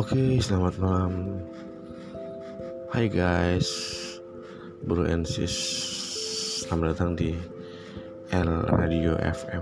Oke, selamat malam. Hai guys, Bro and Sis. Selamat datang di L Radio FM.